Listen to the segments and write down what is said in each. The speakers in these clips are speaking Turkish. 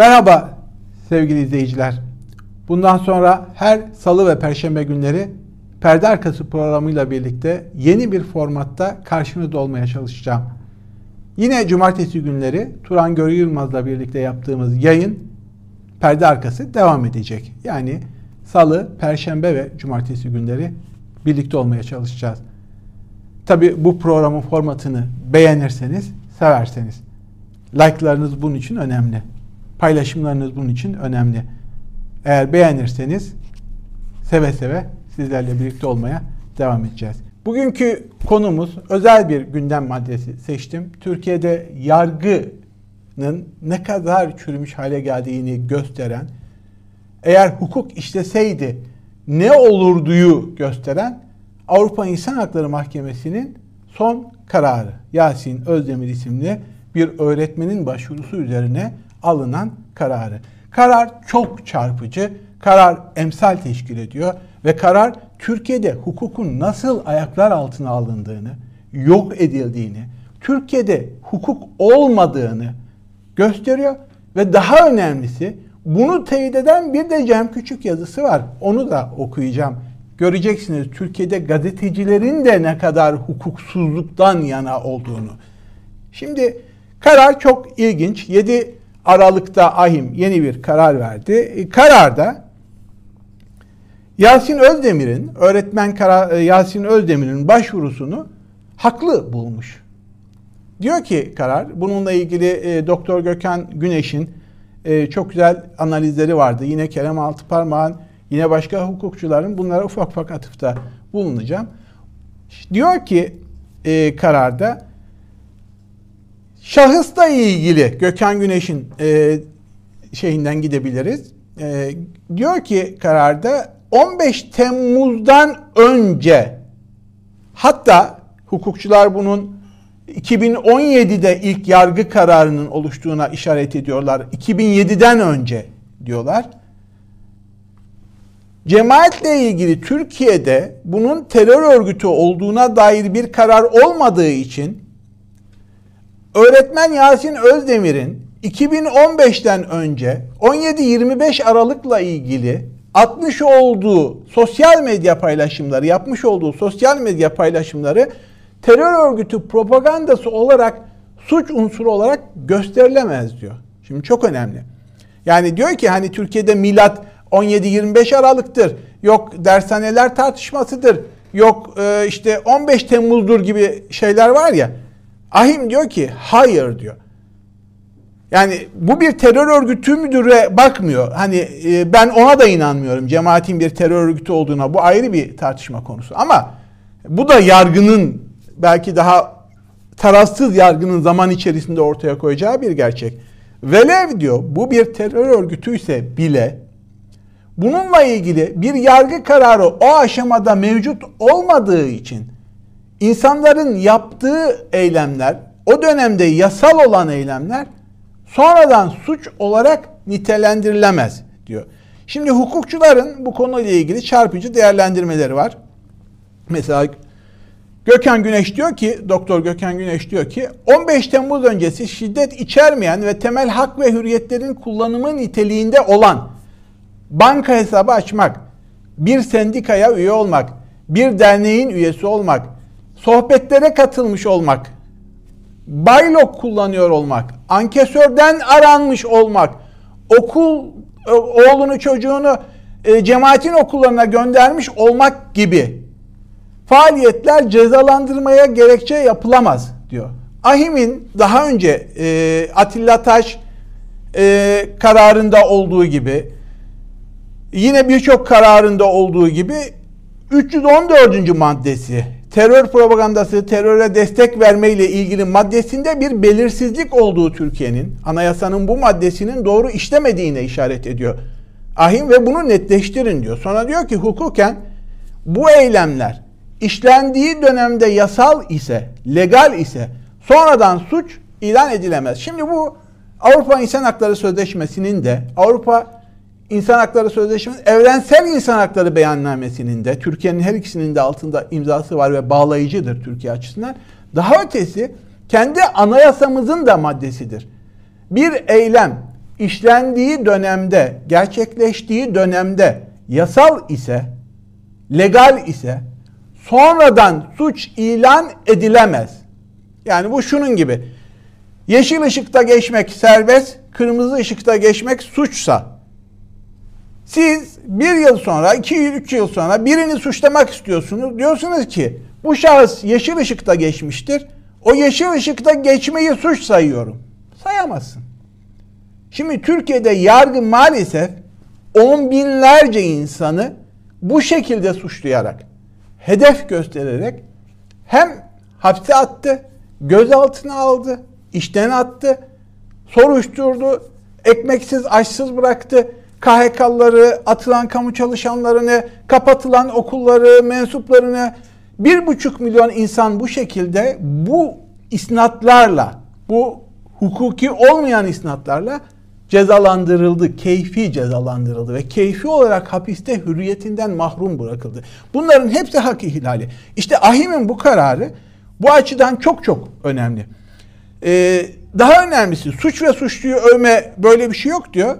Merhaba sevgili izleyiciler. Bundan sonra her salı ve perşembe günleri perde arkası programıyla birlikte yeni bir formatta karşınızda olmaya çalışacağım. Yine cumartesi günleri Turan Görü Yılmaz'la birlikte yaptığımız yayın perde arkası devam edecek. Yani salı, perşembe ve cumartesi günleri birlikte olmaya çalışacağız. Tabi bu programın formatını beğenirseniz, severseniz. Like'larınız bunun için önemli. Paylaşımlarınız bunun için önemli. Eğer beğenirseniz seve seve sizlerle birlikte olmaya devam edeceğiz. Bugünkü konumuz özel bir gündem maddesi seçtim. Türkiye'de yargının ne kadar çürümüş hale geldiğini gösteren, eğer hukuk işleseydi ne olurduyu gösteren Avrupa İnsan Hakları Mahkemesi'nin son kararı. Yasin Özdemir isimli bir öğretmenin başvurusu üzerine alınan kararı. Karar çok çarpıcı, karar emsal teşkil ediyor ve karar Türkiye'de hukukun nasıl ayaklar altına alındığını, yok edildiğini, Türkiye'de hukuk olmadığını gösteriyor ve daha önemlisi bunu teyit eden bir de Cem Küçük yazısı var. Onu da okuyacağım. Göreceksiniz Türkiye'de gazetecilerin de ne kadar hukuksuzluktan yana olduğunu. Şimdi karar çok ilginç. 7 Aralık'ta AHİM yeni bir karar verdi. E, kararda Yasin Özdemir'in, öğretmen karar, e, Yasin Özdemir'in başvurusunu haklı bulmuş. Diyor ki karar, bununla ilgili e, Doktor Gökhan Güneş'in e, çok güzel analizleri vardı. Yine Kerem Altıparmağ'ın, yine başka hukukçuların bunlara ufak ufak atıfta bulunacağım. Diyor ki e, kararda, şahısla ilgili Gökhan Güneş'in e, şeyinden gidebiliriz. E, diyor ki kararda 15 Temmuz'dan önce hatta hukukçular bunun 2017'de ilk yargı kararının oluştuğuna işaret ediyorlar. 2007'den önce diyorlar. Cemaatle ilgili Türkiye'de bunun terör örgütü olduğuna dair bir karar olmadığı için öğretmen Yasin Özdemir'in 2015'ten önce 17-25 Aralık'la ilgili atmış olduğu sosyal medya paylaşımları, yapmış olduğu sosyal medya paylaşımları terör örgütü propagandası olarak suç unsuru olarak gösterilemez diyor. Şimdi çok önemli. Yani diyor ki hani Türkiye'de milat 17-25 Aralık'tır. Yok dershaneler tartışmasıdır. Yok e, işte 15 Temmuz'dur gibi şeyler var ya. Ahim diyor ki hayır diyor. Yani bu bir terör örgütü müdüre bakmıyor. Hani e, ben ona da inanmıyorum. Cemaatin bir terör örgütü olduğuna. Bu ayrı bir tartışma konusu. Ama bu da yargının belki daha tarafsız yargının zaman içerisinde ortaya koyacağı bir gerçek. Velev diyor bu bir terör örgütüyse bile bununla ilgili bir yargı kararı o aşamada mevcut olmadığı için insanların yaptığı eylemler, o dönemde yasal olan eylemler sonradan suç olarak nitelendirilemez diyor. Şimdi hukukçuların bu konuyla ilgili çarpıcı değerlendirmeleri var. Mesela Gökhan Güneş diyor ki, Doktor Gökhan Güneş diyor ki 15 Temmuz öncesi şiddet içermeyen ve temel hak ve hürriyetlerin kullanımı niteliğinde olan banka hesabı açmak, bir sendikaya üye olmak, bir derneğin üyesi olmak, sohbetlere katılmış olmak, baylok kullanıyor olmak, ankesörden aranmış olmak, okul e, oğlunu çocuğunu e, cemaatin okullarına göndermiş olmak gibi faaliyetler cezalandırmaya gerekçe yapılamaz diyor. Ahim'in daha önce e, Atilla Taş e, kararında olduğu gibi yine birçok kararında olduğu gibi 314. maddesi terör propagandası, teröre destek verme ile ilgili maddesinde bir belirsizlik olduğu Türkiye'nin anayasanın bu maddesinin doğru işlemediğine işaret ediyor. Ahim ve bunu netleştirin diyor. Sonra diyor ki hukuken bu eylemler işlendiği dönemde yasal ise, legal ise sonradan suç ilan edilemez. Şimdi bu Avrupa İnsan Hakları Sözleşmesi'nin de Avrupa İnsan Hakları Sözleşmesi, Evrensel İnsan Hakları Beyannamesi'nin de Türkiye'nin her ikisinin de altında imzası var ve bağlayıcıdır Türkiye açısından. Daha ötesi kendi anayasamızın da maddesidir. Bir eylem işlendiği dönemde, gerçekleştiği dönemde yasal ise, legal ise sonradan suç ilan edilemez. Yani bu şunun gibi. Yeşil ışıkta geçmek serbest, kırmızı ışıkta geçmek suçsa siz bir yıl sonra, iki yıl, üç yıl sonra birini suçlamak istiyorsunuz. Diyorsunuz ki bu şahıs yeşil ışıkta geçmiştir. O yeşil ışıkta geçmeyi suç sayıyorum. Sayamazsın. Şimdi Türkiye'de yargı maalesef on binlerce insanı bu şekilde suçlayarak, hedef göstererek hem hapse attı, gözaltına aldı, işten attı, soruşturdu, ekmeksiz, açsız bıraktı. KHK'ları, atılan kamu çalışanlarını, kapatılan okulları, mensuplarını bir buçuk milyon insan bu şekilde bu isnatlarla, bu hukuki olmayan isnatlarla cezalandırıldı, keyfi cezalandırıldı ve keyfi olarak hapiste hürriyetinden mahrum bırakıldı. Bunların hepsi hak ihlali. İşte Ahim'in bu kararı bu açıdan çok çok önemli. Ee, daha önemlisi suç ve suçluyu övme böyle bir şey yok diyor.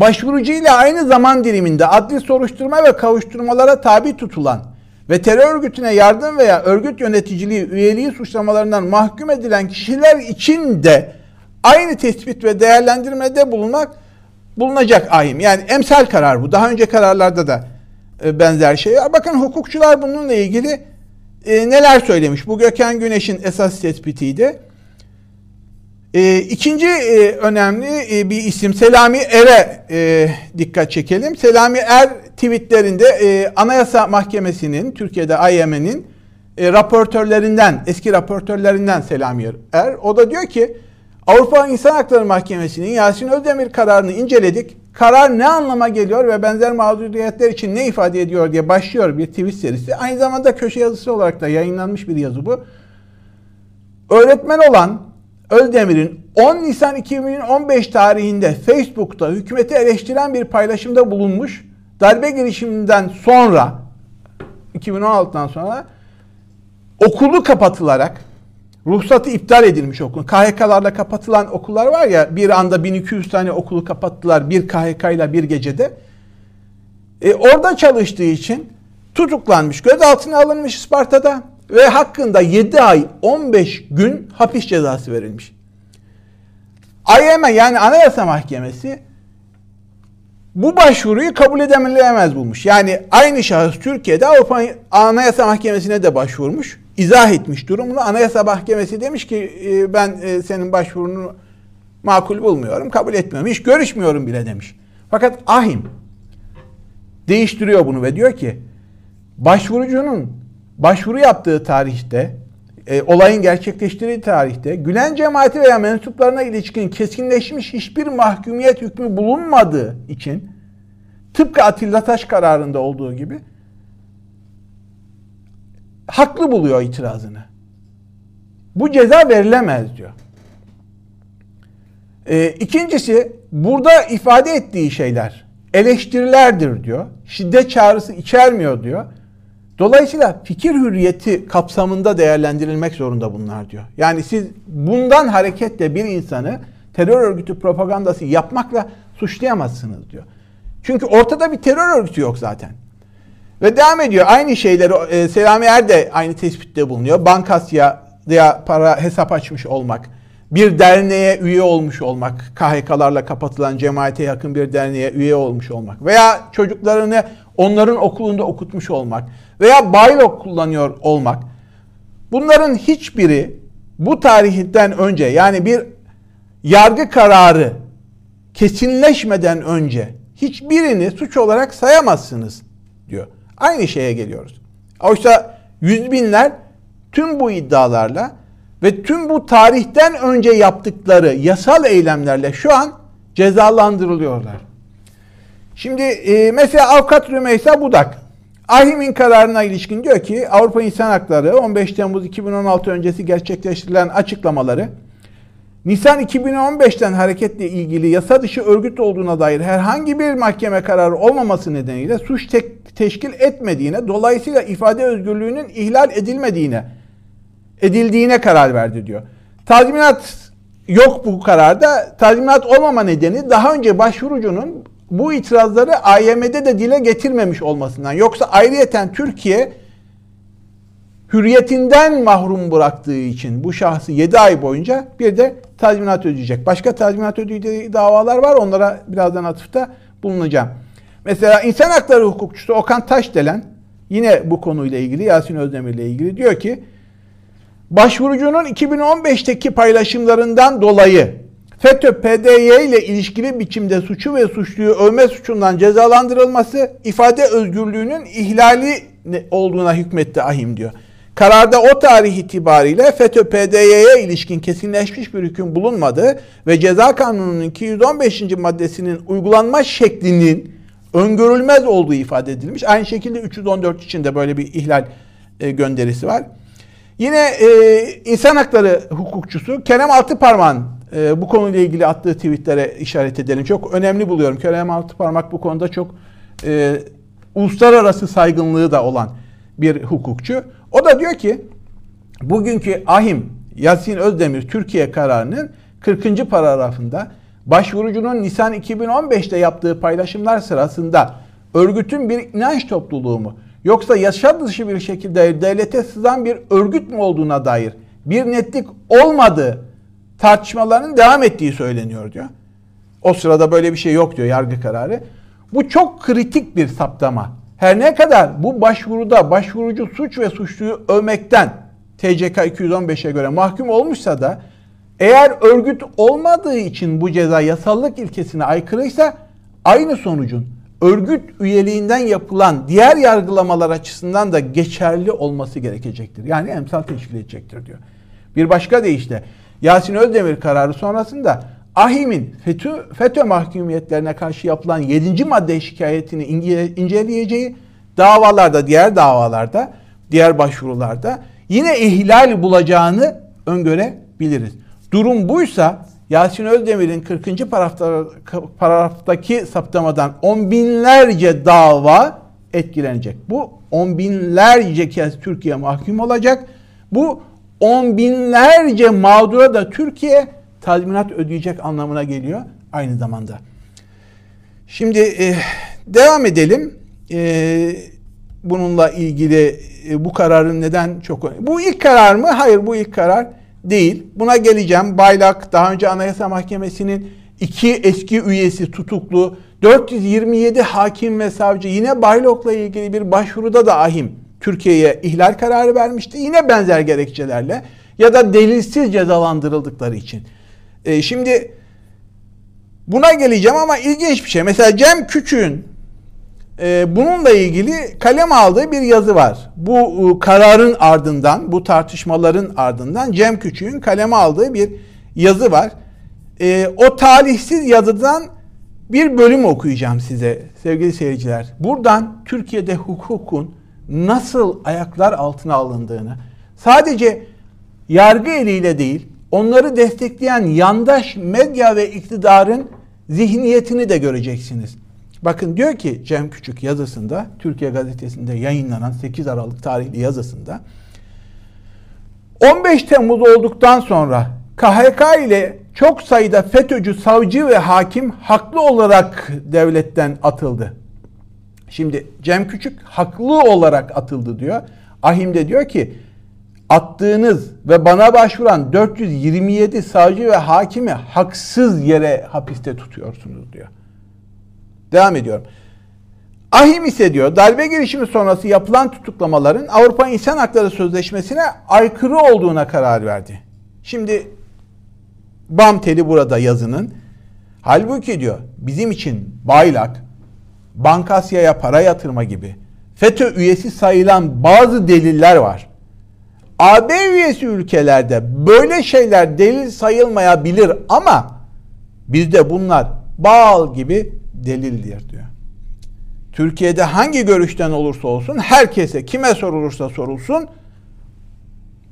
Başvurucuyla aynı zaman diliminde adli soruşturma ve kavuşturmalara tabi tutulan ve terör örgütüne yardım veya örgüt yöneticiliği, üyeliği suçlamalarından mahkum edilen kişiler için de aynı tespit ve değerlendirmede bulunmak bulunacak ahim. Yani emsal karar bu. Daha önce kararlarda da e, benzer şey. Bakın hukukçular bununla ilgili e, neler söylemiş. Bu Gökhan Güneş'in esas tespitiydi. E, ikinci e, önemli e, bir isim Selami Er'e e, dikkat çekelim. Selami Er tweetlerinde e, Anayasa Mahkemesi'nin, Türkiye'de AYM'nin e, raportörlerinden, eski raportörlerinden Selami Er. O da diyor ki Avrupa İnsan Hakları Mahkemesi'nin Yasin Özdemir kararını inceledik. Karar ne anlama geliyor ve benzer mağduriyetler için ne ifade ediyor diye başlıyor bir tweet serisi. Aynı zamanda köşe yazısı olarak da yayınlanmış bir yazı bu. Öğretmen olan Özdemir'in 10 Nisan 2015 tarihinde Facebook'ta hükümeti eleştiren bir paylaşımda bulunmuş. Darbe girişiminden sonra 2016'dan sonra okulu kapatılarak ruhsatı iptal edilmiş okul. KHK'larla kapatılan okullar var ya bir anda 1200 tane okulu kapattılar bir KHK ile bir gecede. E, orada çalıştığı için tutuklanmış, gözaltına alınmış Isparta'da ve hakkında 7 ay 15 gün hapis cezası verilmiş. AYM yani Anayasa Mahkemesi bu başvuruyu kabul edilemez bulmuş. Yani aynı şahıs Türkiye'de Avrupa Anayasa Mahkemesi'ne de başvurmuş. izah etmiş durumunu. Anayasa Mahkemesi demiş ki e, ben e, senin başvurunu makul bulmuyorum, kabul etmiyorum. Hiç görüşmüyorum bile demiş. Fakat Ahim değiştiriyor bunu ve diyor ki başvurucunun başvuru yaptığı tarihte, e, olayın gerçekleştiği tarihte Gülen cemaati veya mensuplarına ilişkin kesinleşmiş hiçbir mahkumiyet hükmü bulunmadığı için tıpkı Atilla Taş kararında olduğu gibi haklı buluyor itirazını. Bu ceza verilemez diyor. E, ikincisi burada ifade ettiği şeyler eleştirilerdir diyor. Şiddet çağrısı içermiyor diyor. Dolayısıyla fikir hürriyeti kapsamında değerlendirilmek zorunda bunlar diyor. Yani siz bundan hareketle bir insanı terör örgütü propagandası yapmakla suçlayamazsınız diyor. Çünkü ortada bir terör örgütü yok zaten. Ve devam ediyor. Aynı şeyleri e, Selami Er de aynı tespitte bulunuyor. Bankasya veya para hesap açmış olmak, bir derneğe üye olmuş olmak, KHK'larla kapatılan cemaate yakın bir derneğe üye olmuş olmak veya çocuklarını onların okulunda okutmuş olmak veya baylok kullanıyor olmak. Bunların hiçbiri bu tarihten önce yani bir yargı kararı kesinleşmeden önce hiçbirini suç olarak sayamazsınız diyor. Aynı şeye geliyoruz. Oysa yüz binler tüm bu iddialarla ve tüm bu tarihten önce yaptıkları yasal eylemlerle şu an cezalandırılıyorlar. Şimdi e, mesela avukat Rümeysa Budak Ahim'in kararına ilişkin diyor ki Avrupa İnsan Hakları 15 Temmuz 2016 öncesi gerçekleştirilen açıklamaları Nisan 2015'ten hareketle ilgili yasa dışı örgüt olduğuna dair herhangi bir mahkeme kararı olmaması nedeniyle suç tek, teşkil etmediğine, dolayısıyla ifade özgürlüğünün ihlal edilmediğine, edildiğine karar verdi diyor. Tazminat yok bu kararda. Tazminat olmama nedeni daha önce başvurucunun bu itirazları AYM'de de dile getirmemiş olmasından. Yoksa ayrıyeten Türkiye hürriyetinden mahrum bıraktığı için bu şahsı 7 ay boyunca bir de tazminat ödeyecek. Başka tazminat ödeyeceği davalar var. Onlara birazdan atıfta bulunacağım. Mesela insan hakları hukukçusu Okan Taşdelen yine bu konuyla ilgili Yasin Özdemir ile ilgili diyor ki başvurucunun 2015'teki paylaşımlarından dolayı FETÖ PDY ile ilişkili biçimde suçu ve suçluyu övme suçundan cezalandırılması ifade özgürlüğünün ihlali olduğuna hükmetti ahim diyor. Kararda o tarih itibariyle FETÖ PDY'ye ilişkin kesinleşmiş bir hüküm bulunmadı ve ceza kanununun 215. maddesinin uygulanma şeklinin öngörülmez olduğu ifade edilmiş. Aynı şekilde 314 için de böyle bir ihlal e, gönderisi var. Yine e, insan hakları hukukçusu Kerem Altıparmak'ın e, bu konuyla ilgili attığı tweetlere işaret edelim. Çok önemli buluyorum. Kerem Altıparmak bu konuda çok e, uluslararası saygınlığı da olan bir hukukçu. O da diyor ki bugünkü ahim Yasin Özdemir Türkiye kararının 40. paragrafında başvurucunun Nisan 2015'te yaptığı paylaşımlar sırasında örgütün bir inanç topluluğu mu yoksa yaşam dışı bir şekilde devlete sızan bir örgüt mü olduğuna dair bir netlik olmadığı tartışmaların devam ettiği söyleniyor diyor. O sırada böyle bir şey yok diyor yargı kararı. Bu çok kritik bir saptama. Her ne kadar bu başvuruda başvurucu suç ve suçluyu övmekten TCK 215'e göre mahkum olmuşsa da eğer örgüt olmadığı için bu ceza yasallık ilkesine aykırıysa aynı sonucun örgüt üyeliğinden yapılan diğer yargılamalar açısından da geçerli olması gerekecektir. Yani emsal teşkil edecektir diyor. Bir başka deyişle Yasin Özdemir kararı sonrasında AHİM'in FETÖ, FETÖ mahkumiyetlerine karşı yapılan 7. madde şikayetini inceleyeceği davalarda, diğer davalarda, diğer başvurularda yine ihlal bulacağını öngörebiliriz. Durum buysa Yasin Özdemir'in 40. paragrafta, paragraftaki saptamadan on binlerce dava etkilenecek. Bu on binlerce kez Türkiye mahkum olacak. Bu on binlerce mağdura da Türkiye tazminat ödeyecek anlamına geliyor aynı zamanda. Şimdi e, devam edelim. E, bununla ilgili e, bu kararın neden çok önemli. Bu ilk karar mı? Hayır bu ilk karar değil. Buna geleceğim. Baylak daha önce Anayasa Mahkemesi'nin iki eski üyesi tutuklu 427 hakim ve savcı yine Baylok'la ilgili bir başvuruda da ahim Türkiye'ye ihlal kararı vermişti. Yine benzer gerekçelerle ya da delilsiz cezalandırıldıkları için. E, şimdi buna geleceğim ama ilginç bir şey. Mesela Cem Küçük'ün e, bununla ilgili kalem aldığı bir yazı var. Bu e, kararın ardından, bu tartışmaların ardından Cem Küçük'ün kaleme aldığı bir yazı var. E, o talihsiz yazıdan bir bölüm okuyacağım size sevgili seyirciler. Buradan Türkiye'de hukukun nasıl ayaklar altına alındığını, sadece yargı eliyle değil, onları destekleyen yandaş medya ve iktidarın zihniyetini de göreceksiniz. Bakın diyor ki Cem Küçük yazısında, Türkiye Gazetesi'nde yayınlanan 8 Aralık tarihli yazısında 15 Temmuz olduktan sonra KHK ile çok sayıda FETÖ'cü savcı ve hakim haklı olarak devletten atıldı. Şimdi Cem Küçük haklı olarak atıldı diyor. Ahim de diyor ki attığınız ve bana başvuran 427 savcı ve hakimi haksız yere hapiste tutuyorsunuz diyor. Devam ediyorum. Ahim ise diyor darbe girişimi sonrası yapılan tutuklamaların Avrupa İnsan Hakları Sözleşmesi'ne aykırı olduğuna karar verdi. Şimdi bam teli burada yazının. Halbuki diyor bizim için Baylak, Bankasya'ya para yatırma gibi FETÖ üyesi sayılan bazı deliller var. AB üyesi ülkelerde böyle şeyler delil sayılmayabilir ama bizde bunlar bal gibi delildir diyor. Türkiye'de hangi görüşten olursa olsun herkese kime sorulursa sorulsun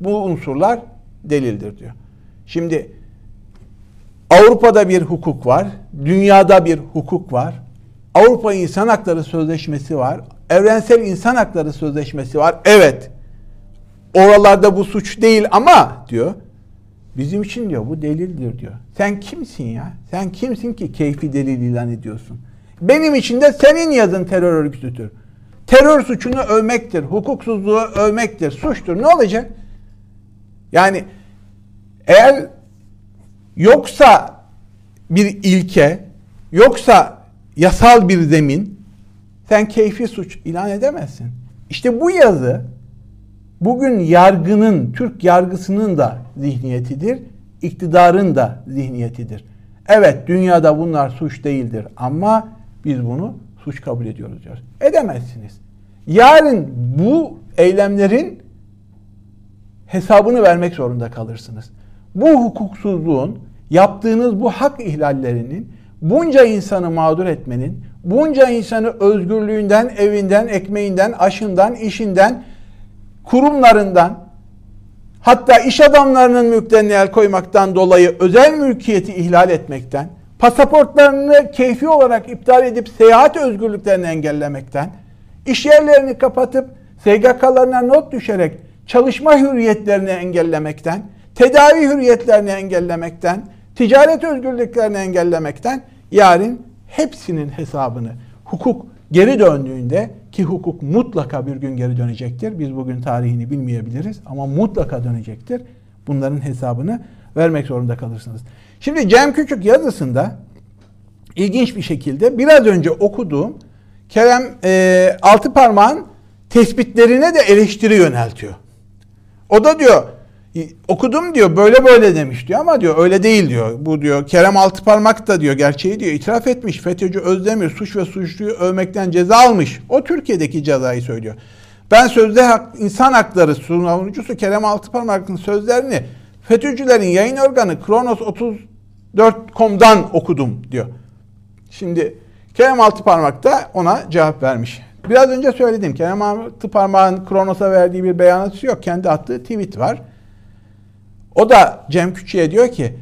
bu unsurlar delildir diyor. Şimdi Avrupa'da bir hukuk var, dünyada bir hukuk var. Avrupa İnsan Hakları Sözleşmesi var. Evrensel İnsan Hakları Sözleşmesi var. Evet. Oralarda bu suç değil ama diyor. Bizim için diyor bu delildir diyor. Sen kimsin ya? Sen kimsin ki keyfi delil ilan ediyorsun? Benim için de senin yazın terör örgütüdür. Terör suçunu övmektir, hukuksuzluğu övmektir, suçtur. Ne olacak? Yani eğer yoksa bir ilke, yoksa yasal bir zemin sen keyfi suç ilan edemezsin. İşte bu yazı bugün yargının, Türk yargısının da zihniyetidir, iktidarın da zihniyetidir. Evet dünyada bunlar suç değildir ama biz bunu suç kabul ediyoruz diyor. Edemezsiniz. Yarın bu eylemlerin hesabını vermek zorunda kalırsınız. Bu hukuksuzluğun, yaptığınız bu hak ihlallerinin, bunca insanı mağdur etmenin, bunca insanı özgürlüğünden, evinden, ekmeğinden, aşından, işinden, kurumlarından, hatta iş adamlarının mülklerine el koymaktan dolayı özel mülkiyeti ihlal etmekten, pasaportlarını keyfi olarak iptal edip seyahat özgürlüklerini engellemekten, iş yerlerini kapatıp SGK'larına not düşerek çalışma hürriyetlerini engellemekten, tedavi hürriyetlerini engellemekten, ticaret özgürlüklerini engellemekten yarın hepsinin hesabını hukuk geri döndüğünde ki hukuk mutlaka bir gün geri dönecektir. Biz bugün tarihini bilmeyebiliriz ama mutlaka dönecektir. Bunların hesabını vermek zorunda kalırsınız. Şimdi Cem Küçük yazısında ilginç bir şekilde biraz önce okuduğum Kerem e, Altıparmak'ın tespitlerine de eleştiri yöneltiyor. O da diyor okudum diyor böyle böyle demiş diyor ama diyor öyle değil diyor. Bu diyor Kerem Altıparmak da diyor gerçeği diyor itiraf etmiş. FETÖ'cü Özdemir suç ve suçluyu övmekten ceza almış. O Türkiye'deki cezayı söylüyor. Ben sözde hak, insan hakları savunucusu Kerem Altıparmak'ın sözlerini FETÖ'cülerin yayın organı Kronos 34.com'dan okudum diyor. Şimdi Kerem Altıparmak da ona cevap vermiş. Biraz önce söyledim. Kerem Altıparmak'ın Kronos'a verdiği bir beyanatı yok. Kendi attığı tweet var. O da Cem Küçük'e diyor ki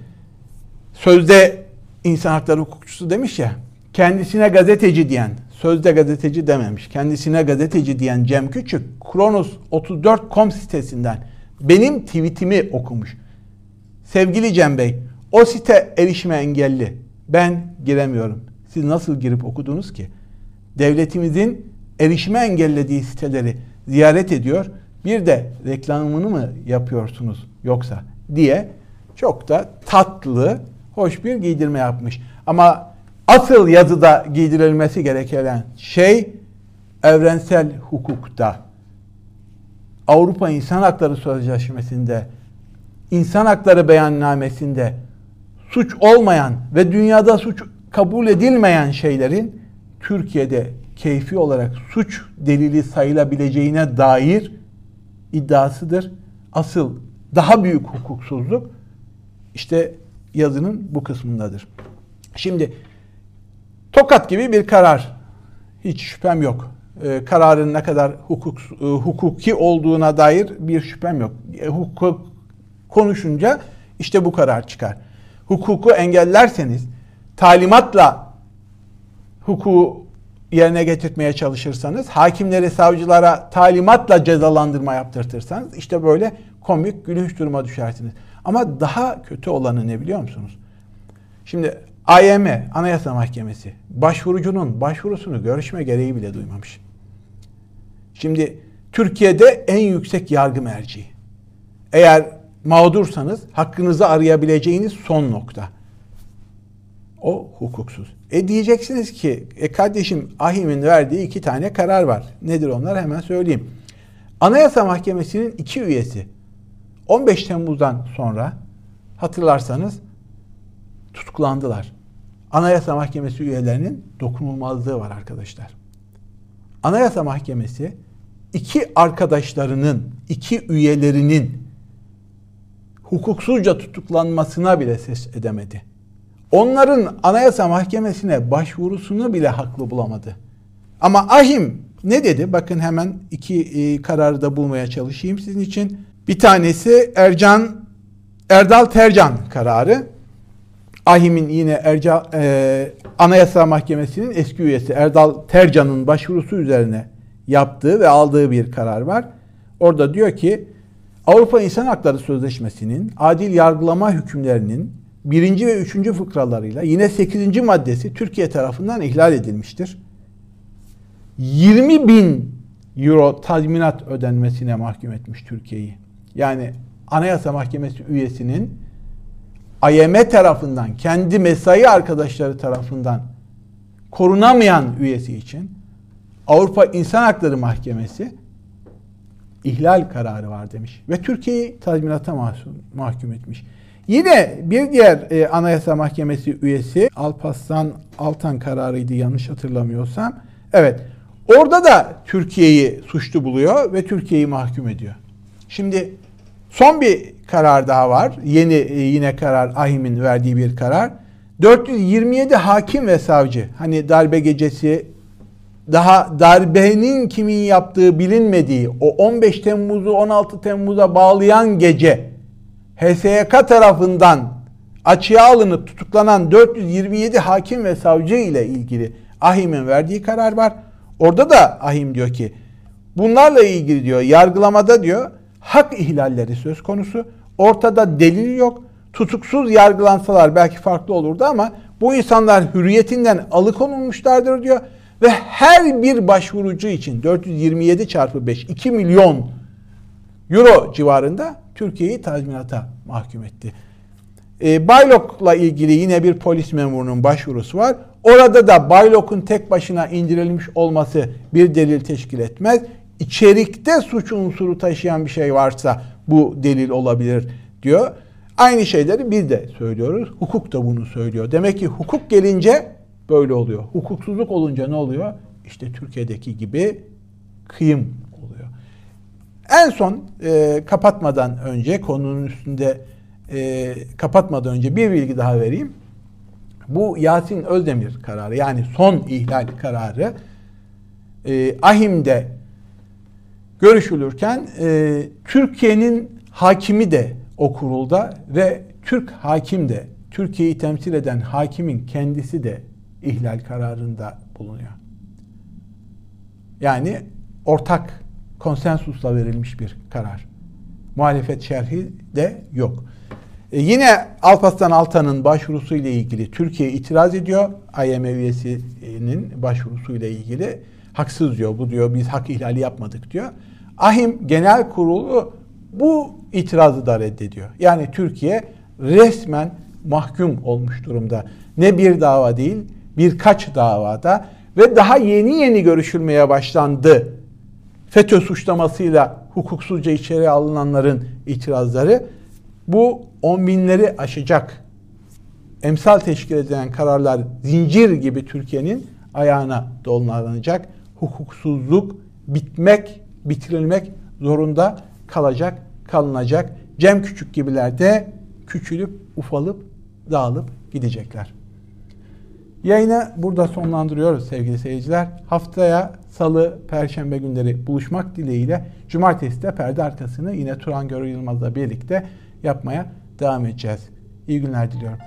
sözde insan hakları hukukçusu demiş ya kendisine gazeteci diyen sözde gazeteci dememiş. Kendisine gazeteci diyen Cem Küçük Kronos34.com sitesinden benim tweetimi okumuş. Sevgili Cem Bey o site erişime engelli. Ben giremiyorum. Siz nasıl girip okudunuz ki? Devletimizin erişime engellediği siteleri ziyaret ediyor. Bir de reklamını mı yapıyorsunuz yoksa? diye çok da tatlı, hoş bir giydirme yapmış. Ama asıl yazıda giydirilmesi gereken şey evrensel hukukta, Avrupa İnsan Hakları Sözleşmesi'nde, İnsan Hakları Beyannamesi'nde suç olmayan ve dünyada suç kabul edilmeyen şeylerin Türkiye'de keyfi olarak suç delili sayılabileceğine dair iddiasıdır. Asıl daha büyük hukuksuzluk işte yazının bu kısmındadır. Şimdi tokat gibi bir karar. Hiç şüphem yok. Ee, kararın ne kadar hukuk, e, hukuki olduğuna dair bir şüphem yok. E, hukuk konuşunca işte bu karar çıkar. Hukuku engellerseniz, talimatla hukuku yerine getirtmeye çalışırsanız, hakimleri, savcılara talimatla cezalandırma yaptırtırsanız işte böyle komik, gülünç duruma düşersiniz. Ama daha kötü olanı ne biliyor musunuz? Şimdi AYM, Anayasa Mahkemesi, başvurucunun başvurusunu görüşme gereği bile duymamış. Şimdi Türkiye'de en yüksek yargı merci. Eğer mağdursanız hakkınızı arayabileceğiniz son nokta. O hukuksuz. E diyeceksiniz ki e kardeşim Ahim'in verdiği iki tane karar var. Nedir onlar hemen söyleyeyim. Anayasa Mahkemesi'nin iki üyesi 15 Temmuz'dan sonra hatırlarsanız tutuklandılar. Anayasa Mahkemesi üyelerinin dokunulmazlığı var arkadaşlar. Anayasa Mahkemesi iki arkadaşlarının, iki üyelerinin hukuksuzca tutuklanmasına bile ses edemedi. Onların Anayasa Mahkemesi'ne başvurusunu bile haklı bulamadı. Ama Ahim ne dedi? Bakın hemen iki e, kararı da bulmaya çalışayım sizin için. Bir tanesi Ercan Erdal Tercan kararı. Ahim'in yine Erca, e, Anayasa Mahkemesi'nin eski üyesi Erdal Tercan'ın başvurusu üzerine yaptığı ve aldığı bir karar var. Orada diyor ki Avrupa İnsan Hakları Sözleşmesi'nin adil yargılama hükümlerinin birinci ve üçüncü fıkralarıyla yine sekizinci maddesi Türkiye tarafından ihlal edilmiştir. 20 bin euro tazminat ödenmesine mahkum etmiş Türkiye'yi. Yani Anayasa Mahkemesi üyesinin IMF tarafından, kendi mesai arkadaşları tarafından korunamayan üyesi için Avrupa İnsan Hakları Mahkemesi ihlal kararı var demiş ve Türkiye'yi tazminata mahkum etmiş. Yine bir diğer e, Anayasa Mahkemesi üyesi Alparslan Altan kararıydı yanlış hatırlamıyorsam. Evet. Orada da Türkiye'yi suçlu buluyor ve Türkiye'yi mahkum ediyor. Şimdi son bir karar daha var. Yeni e, yine karar Ahim'in verdiği bir karar. 427 hakim ve savcı hani darbe gecesi daha darbenin kimin yaptığı bilinmediği o 15 Temmuz'u 16 Temmuz'a bağlayan gece HSYK tarafından açığa alınıp tutuklanan 427 hakim ve savcı ile ilgili Ahim'in verdiği karar var. Orada da Ahim diyor ki bunlarla ilgili diyor yargılamada diyor hak ihlalleri söz konusu. Ortada delil yok. Tutuksuz yargılansalar belki farklı olurdu ama bu insanlar hürriyetinden alıkonulmuşlardır diyor. Ve her bir başvurucu için 427 çarpı 5 2 milyon euro civarında Türkiye'yi tazminata mahkum etti. E, Baylok'la ilgili yine bir polis memurunun başvurusu var. Orada da Baylok'un tek başına indirilmiş olması bir delil teşkil etmez. İçerikte suç unsuru taşıyan bir şey varsa bu delil olabilir diyor. Aynı şeyleri biz de söylüyoruz. Hukuk da bunu söylüyor. Demek ki hukuk gelince böyle oluyor. Hukuksuzluk olunca ne oluyor? İşte Türkiye'deki gibi kıyım. En son e, kapatmadan önce konunun üstünde e, kapatmadan önce bir bilgi daha vereyim. Bu Yasin Özdemir kararı yani son ihlal kararı e, Ahim'de görüşülürken e, Türkiye'nin hakimi de o kurulda ve Türk hakim de Türkiye'yi temsil eden hakimin kendisi de ihlal kararında bulunuyor. Yani ortak konsensusla verilmiş bir karar. Muhalefet şerhi de yok. E yine Alparslan Altan'ın başvurusu ile ilgili Türkiye itiraz ediyor. IMF üyesinin başvurusu ile ilgili haksız diyor. Bu diyor biz hak ihlali yapmadık diyor. Ahim Genel Kurulu bu itirazı da reddediyor. Yani Türkiye resmen mahkum olmuş durumda. Ne bir dava değil, birkaç davada ve daha yeni yeni görüşülmeye başlandı. FETÖ suçlamasıyla hukuksuzca içeri alınanların itirazları bu on binleri aşacak emsal teşkil edilen kararlar zincir gibi Türkiye'nin ayağına dolanacak. Hukuksuzluk bitmek, bitirilmek zorunda kalacak, kalınacak. Cem Küçük gibiler de küçülüp, ufalıp, dağılıp gidecekler. Yayını burada sonlandırıyoruz sevgili seyirciler. Haftaya salı, perşembe günleri buluşmak dileğiyle cumartesi de perde arkasını yine Turan Görü Yılmaz'la birlikte yapmaya devam edeceğiz. İyi günler diliyorum.